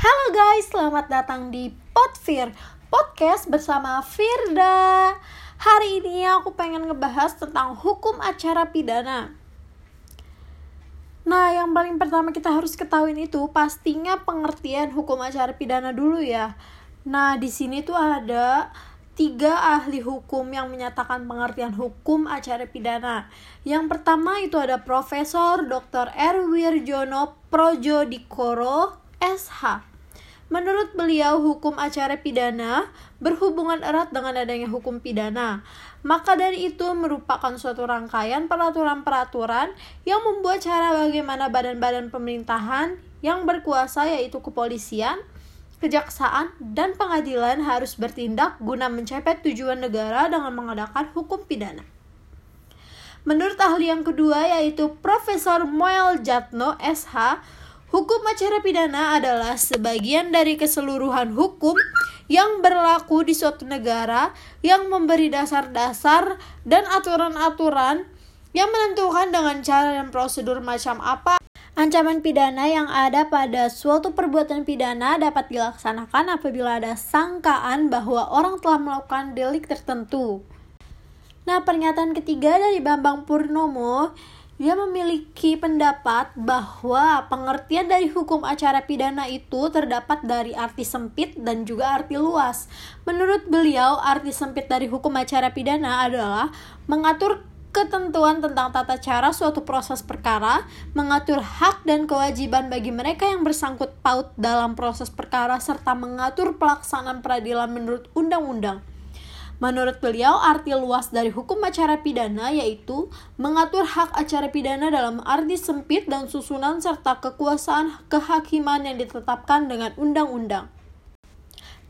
Halo guys, selamat datang di Podfir Podcast bersama Firda Hari ini aku pengen ngebahas tentang hukum acara pidana Nah, yang paling pertama kita harus ketahui itu pastinya pengertian hukum acara pidana dulu ya. Nah, di sini tuh ada tiga ahli hukum yang menyatakan pengertian hukum acara pidana. Yang pertama itu ada Profesor Dr. Erwirjono Projodikoro SH. Menurut beliau, hukum acara pidana berhubungan erat dengan adanya hukum pidana. Maka dari itu merupakan suatu rangkaian peraturan-peraturan yang membuat cara bagaimana badan-badan pemerintahan yang berkuasa yaitu kepolisian, kejaksaan, dan pengadilan harus bertindak guna mencapai tujuan negara dengan mengadakan hukum pidana. Menurut ahli yang kedua yaitu Profesor Moel Jatno SH, hukum acara pidana adalah sebagian dari keseluruhan hukum yang berlaku di suatu negara yang memberi dasar-dasar dan aturan-aturan yang menentukan dengan cara dan prosedur macam apa Ancaman pidana yang ada pada suatu perbuatan pidana dapat dilaksanakan apabila ada sangkaan bahwa orang telah melakukan delik tertentu. Nah, pernyataan ketiga dari Bambang Purnomo, dia memiliki pendapat bahwa pengertian dari hukum acara pidana itu terdapat dari arti sempit dan juga arti luas. Menurut beliau, arti sempit dari hukum acara pidana adalah mengatur ketentuan tentang tata cara suatu proses perkara, mengatur hak dan kewajiban bagi mereka yang bersangkut paut dalam proses perkara, serta mengatur pelaksanaan peradilan menurut undang-undang. Menurut beliau, arti luas dari hukum acara pidana yaitu mengatur hak acara pidana dalam arti sempit dan susunan serta kekuasaan kehakiman yang ditetapkan dengan undang-undang.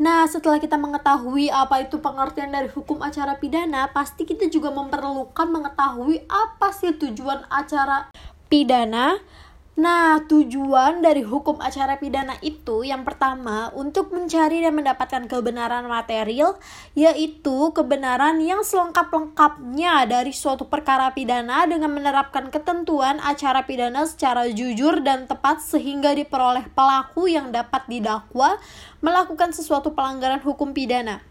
Nah, setelah kita mengetahui apa itu pengertian dari hukum acara pidana, pasti kita juga memerlukan mengetahui apa sih tujuan acara pidana Nah, tujuan dari hukum acara pidana itu yang pertama untuk mencari dan mendapatkan kebenaran material, yaitu kebenaran yang selengkap-lengkapnya dari suatu perkara pidana dengan menerapkan ketentuan acara pidana secara jujur dan tepat sehingga diperoleh pelaku yang dapat didakwa melakukan sesuatu pelanggaran hukum pidana.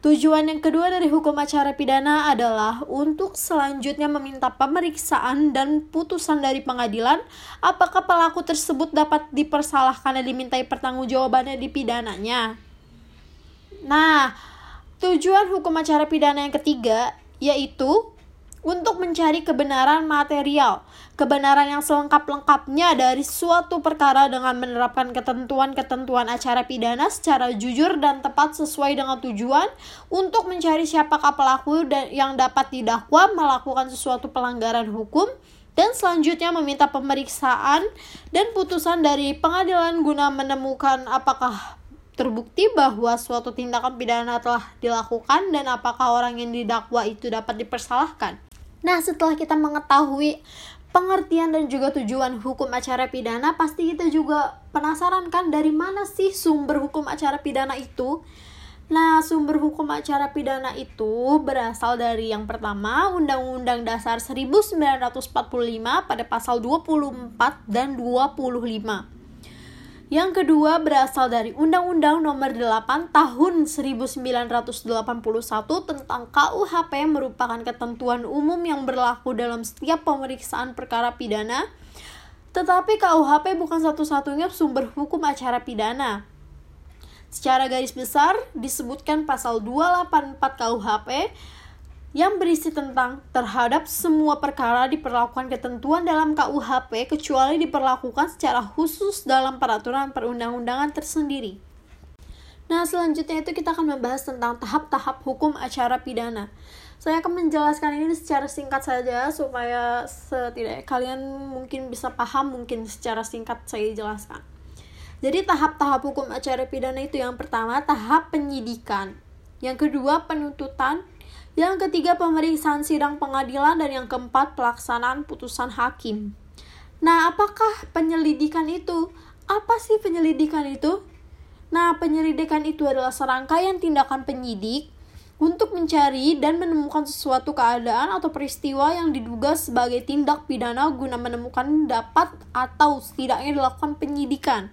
Tujuan yang kedua dari hukum acara pidana adalah untuk selanjutnya meminta pemeriksaan dan putusan dari pengadilan apakah pelaku tersebut dapat dipersalahkan dan dimintai pertanggungjawabannya di pidananya. Nah, tujuan hukum acara pidana yang ketiga yaitu untuk mencari kebenaran material, kebenaran yang selengkap-lengkapnya dari suatu perkara dengan menerapkan ketentuan-ketentuan acara pidana secara jujur dan tepat sesuai dengan tujuan untuk mencari siapakah pelaku yang dapat didakwa melakukan sesuatu pelanggaran hukum dan selanjutnya meminta pemeriksaan dan putusan dari pengadilan guna menemukan apakah terbukti bahwa suatu tindakan pidana telah dilakukan dan apakah orang yang didakwa itu dapat dipersalahkan. Nah, setelah kita mengetahui pengertian dan juga tujuan hukum acara pidana, pasti kita juga penasaran kan dari mana sih sumber hukum acara pidana itu? Nah, sumber hukum acara pidana itu berasal dari yang pertama Undang-Undang Dasar 1945 pada pasal 24 dan 25. Yang kedua berasal dari Undang-Undang Nomor 8 Tahun 1981 tentang KUHP merupakan ketentuan umum yang berlaku dalam setiap pemeriksaan perkara pidana. Tetapi KUHP bukan satu-satunya sumber hukum acara pidana. Secara garis besar disebutkan pasal 284 KUHP yang berisi tentang terhadap semua perkara diperlakukan ketentuan dalam KUHP kecuali diperlakukan secara khusus dalam peraturan perundang-undangan tersendiri. Nah, selanjutnya itu kita akan membahas tentang tahap-tahap hukum acara pidana. Saya akan menjelaskan ini secara singkat saja supaya setidaknya kalian mungkin bisa paham mungkin secara singkat saya jelaskan. Jadi tahap-tahap hukum acara pidana itu yang pertama tahap penyidikan, yang kedua penuntutan, yang ketiga, pemeriksaan sidang pengadilan dan yang keempat, pelaksanaan putusan hakim. Nah, apakah penyelidikan itu? Apa sih penyelidikan itu? Nah, penyelidikan itu adalah serangkaian tindakan penyidik untuk mencari dan menemukan sesuatu keadaan atau peristiwa yang diduga sebagai tindak pidana guna menemukan dapat atau setidaknya dilakukan penyidikan.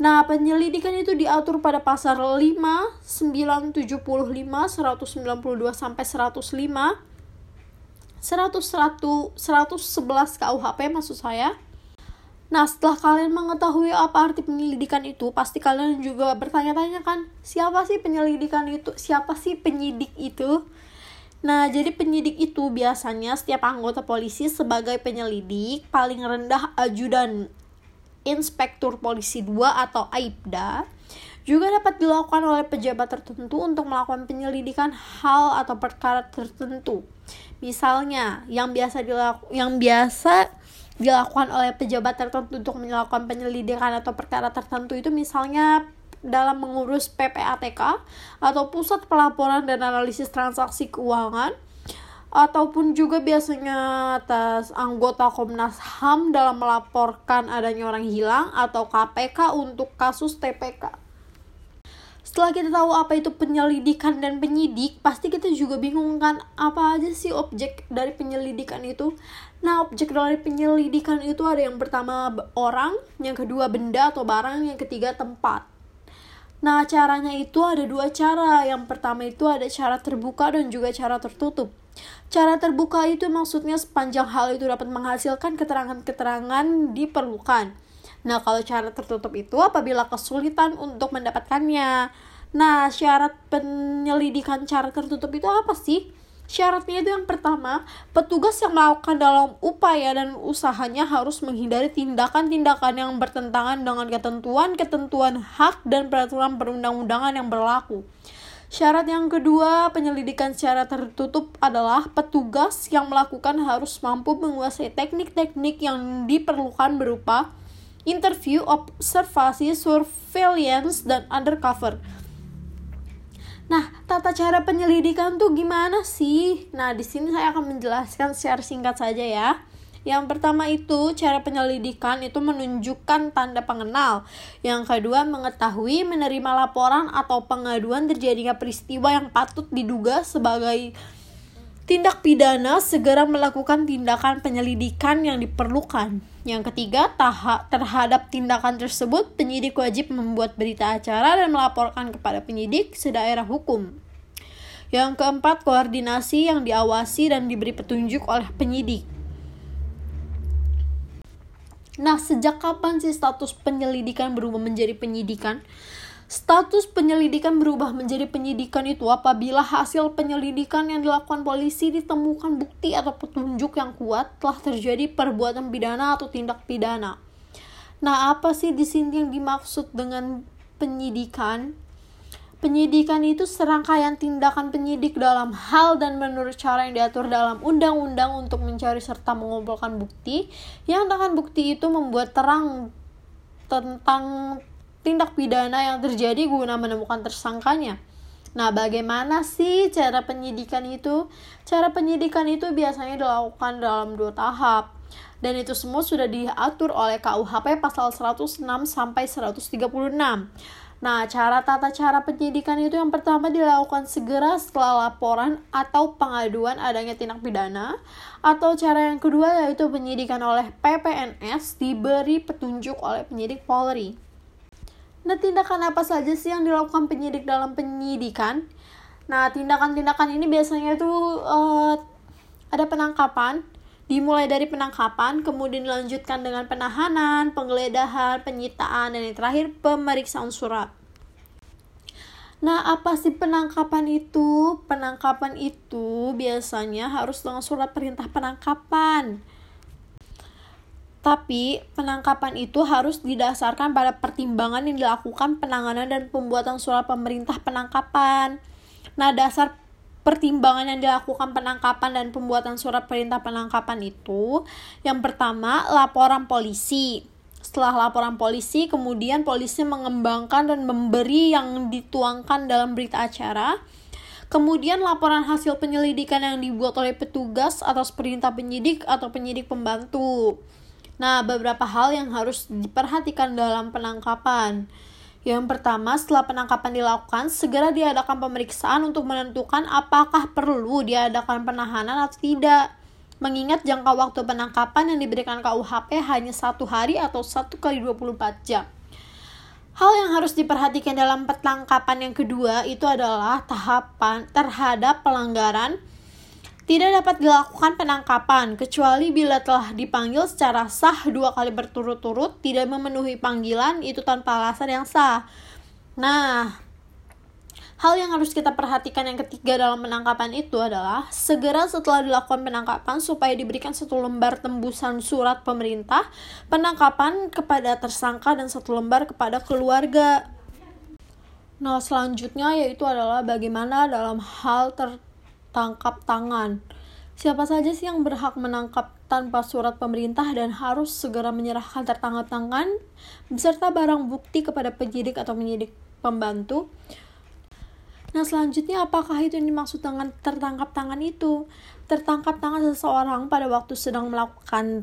Nah, penyelidikan itu diatur pada pasal 5, 975, 192 sampai 105, 100, 111 KUHP maksud saya. Nah, setelah kalian mengetahui apa arti penyelidikan itu, pasti kalian juga bertanya-tanya kan, siapa sih penyelidikan itu? Siapa sih penyidik itu? Nah, jadi penyidik itu biasanya setiap anggota polisi sebagai penyelidik paling rendah ajudan Inspektur Polisi 2 atau AIPDA juga dapat dilakukan oleh pejabat tertentu untuk melakukan penyelidikan hal atau perkara tertentu. Misalnya, yang biasa dilaku yang biasa dilakukan oleh pejabat tertentu untuk melakukan penyelidikan atau perkara tertentu itu misalnya dalam mengurus PPATK atau Pusat Pelaporan dan Analisis Transaksi Keuangan ataupun juga biasanya atas anggota Komnas HAM dalam melaporkan adanya orang hilang atau KPK untuk kasus TPK. Setelah kita tahu apa itu penyelidikan dan penyidik, pasti kita juga bingung kan apa aja sih objek dari penyelidikan itu. Nah, objek dari penyelidikan itu ada yang pertama orang, yang kedua benda atau barang, yang ketiga tempat. Nah, caranya itu ada dua cara. Yang pertama itu ada cara terbuka dan juga cara tertutup. Cara terbuka itu maksudnya sepanjang hal itu dapat menghasilkan keterangan-keterangan diperlukan. Nah, kalau cara tertutup itu apabila kesulitan untuk mendapatkannya. Nah, syarat penyelidikan cara tertutup itu apa sih? Syaratnya itu yang pertama, petugas yang melakukan dalam upaya dan usahanya harus menghindari tindakan-tindakan yang bertentangan dengan ketentuan-ketentuan hak dan peraturan perundang-undangan yang berlaku. Syarat yang kedua, penyelidikan secara tertutup adalah petugas yang melakukan harus mampu menguasai teknik-teknik yang diperlukan berupa interview, observasi, surveillance, dan undercover. Nah, tata cara penyelidikan tuh gimana sih? Nah, di sini saya akan menjelaskan secara singkat saja ya. Yang pertama itu cara penyelidikan itu menunjukkan tanda pengenal. Yang kedua mengetahui menerima laporan atau pengaduan terjadinya peristiwa yang patut diduga sebagai tindak pidana segera melakukan tindakan penyelidikan yang diperlukan. Yang ketiga, tahap terhadap tindakan tersebut, penyidik wajib membuat berita acara dan melaporkan kepada penyidik sedaerah hukum. Yang keempat, koordinasi yang diawasi dan diberi petunjuk oleh penyidik. Nah, sejak kapan sih status penyelidikan berubah menjadi penyidikan? Status penyelidikan berubah menjadi penyidikan itu apabila hasil penyelidikan yang dilakukan polisi ditemukan bukti atau petunjuk yang kuat telah terjadi perbuatan pidana atau tindak pidana. Nah, apa sih di sini yang dimaksud dengan penyidikan? Penyidikan itu serangkaian tindakan penyidik dalam hal dan menurut cara yang diatur dalam undang-undang untuk mencari serta mengumpulkan bukti yang dengan bukti itu membuat terang tentang tindak pidana yang terjadi guna menemukan tersangkanya. Nah, bagaimana sih cara penyidikan itu? Cara penyidikan itu biasanya dilakukan dalam dua tahap. Dan itu semua sudah diatur oleh KUHP pasal 106 sampai 136. Nah, cara tata cara penyidikan itu yang pertama dilakukan segera setelah laporan atau pengaduan adanya tindak pidana, atau cara yang kedua yaitu penyidikan oleh PPNS diberi petunjuk oleh penyidik Polri. Nah, tindakan apa saja sih yang dilakukan penyidik dalam penyidikan? Nah, tindakan-tindakan ini biasanya itu uh, ada penangkapan, dimulai dari penangkapan, kemudian dilanjutkan dengan penahanan, penggeledahan, penyitaan, dan yang terakhir pemeriksaan surat. Nah, apa sih penangkapan itu? Penangkapan itu biasanya harus dengan surat perintah penangkapan. Tapi, penangkapan itu harus didasarkan pada pertimbangan yang dilakukan penanganan dan pembuatan surat pemerintah penangkapan. Nah, dasar pertimbangan yang dilakukan penangkapan dan pembuatan surat perintah penangkapan itu yang pertama laporan polisi setelah laporan polisi kemudian polisi mengembangkan dan memberi yang dituangkan dalam berita acara Kemudian laporan hasil penyelidikan yang dibuat oleh petugas atas perintah penyidik atau penyidik pembantu. Nah, beberapa hal yang harus diperhatikan dalam penangkapan. Yang pertama, setelah penangkapan dilakukan, segera diadakan pemeriksaan untuk menentukan apakah perlu diadakan penahanan atau tidak. Mengingat jangka waktu penangkapan yang diberikan KUHP hanya satu hari atau satu kali 24 jam. Hal yang harus diperhatikan dalam penangkapan yang kedua itu adalah tahapan terhadap pelanggaran tidak dapat dilakukan penangkapan kecuali bila telah dipanggil secara sah dua kali berturut-turut tidak memenuhi panggilan itu tanpa alasan yang sah. Nah, Hal yang harus kita perhatikan yang ketiga dalam penangkapan itu adalah segera setelah dilakukan penangkapan supaya diberikan satu lembar tembusan surat pemerintah penangkapan kepada tersangka dan satu lembar kepada keluarga. Nah, selanjutnya yaitu adalah bagaimana dalam hal tertangkap tangan. Siapa saja sih yang berhak menangkap tanpa surat pemerintah dan harus segera menyerahkan tertangkap tangan beserta barang bukti kepada penyidik atau penyidik pembantu Nah, selanjutnya apakah itu yang dimaksud dengan tertangkap tangan itu? Tertangkap tangan seseorang pada waktu sedang melakukan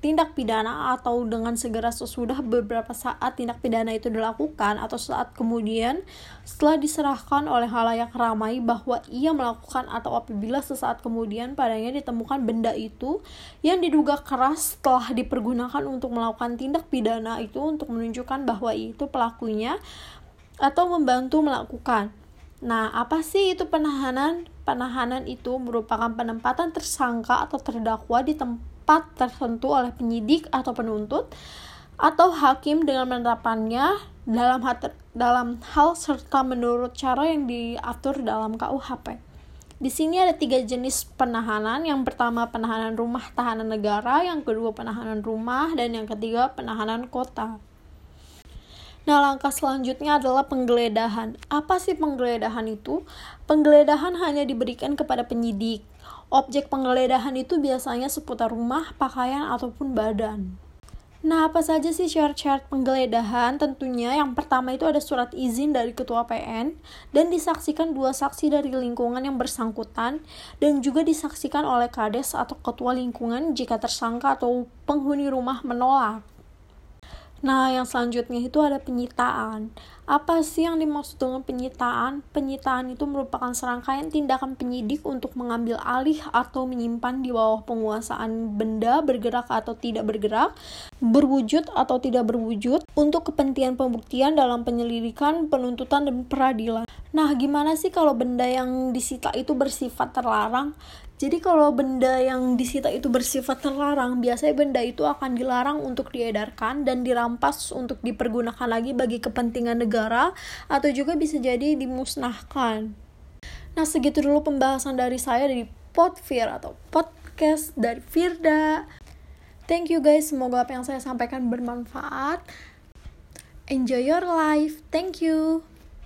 tindak pidana atau dengan segera sesudah beberapa saat tindak pidana itu dilakukan atau saat kemudian setelah diserahkan oleh halayak ramai bahwa ia melakukan atau apabila sesaat kemudian padanya ditemukan benda itu yang diduga keras telah dipergunakan untuk melakukan tindak pidana itu untuk menunjukkan bahwa itu pelakunya atau membantu melakukan Nah, apa sih itu penahanan? Penahanan itu merupakan penempatan tersangka atau terdakwa di tempat tertentu oleh penyidik atau penuntut atau hakim dengan menetapkannya dalam hal, dalam hal serta menurut cara yang diatur dalam KUHP. Di sini ada tiga jenis penahanan. Yang pertama penahanan rumah tahanan negara, yang kedua penahanan rumah, dan yang ketiga penahanan kota. Nah, langkah selanjutnya adalah penggeledahan. Apa sih penggeledahan itu? Penggeledahan hanya diberikan kepada penyidik. Objek penggeledahan itu biasanya seputar rumah, pakaian, ataupun badan. Nah, apa saja sih syarat-syarat penggeledahan? Tentunya yang pertama itu ada surat izin dari ketua PN dan disaksikan dua saksi dari lingkungan yang bersangkutan dan juga disaksikan oleh kades atau ketua lingkungan jika tersangka atau penghuni rumah menolak. Nah, yang selanjutnya itu ada penyitaan. Apa sih yang dimaksud dengan penyitaan? Penyitaan itu merupakan serangkaian tindakan penyidik untuk mengambil alih atau menyimpan di bawah penguasaan benda bergerak atau tidak bergerak, berwujud atau tidak berwujud, untuk kepentingan pembuktian dalam penyelidikan, penuntutan, dan peradilan. Nah, gimana sih kalau benda yang disita itu bersifat terlarang? Jadi kalau benda yang disita itu bersifat terlarang, biasanya benda itu akan dilarang untuk diedarkan dan dirampas untuk dipergunakan lagi bagi kepentingan negara atau juga bisa jadi dimusnahkan. Nah, segitu dulu pembahasan dari saya dari Podfir atau podcast dari Firda. Thank you guys, semoga apa yang saya sampaikan bermanfaat. Enjoy your life. Thank you.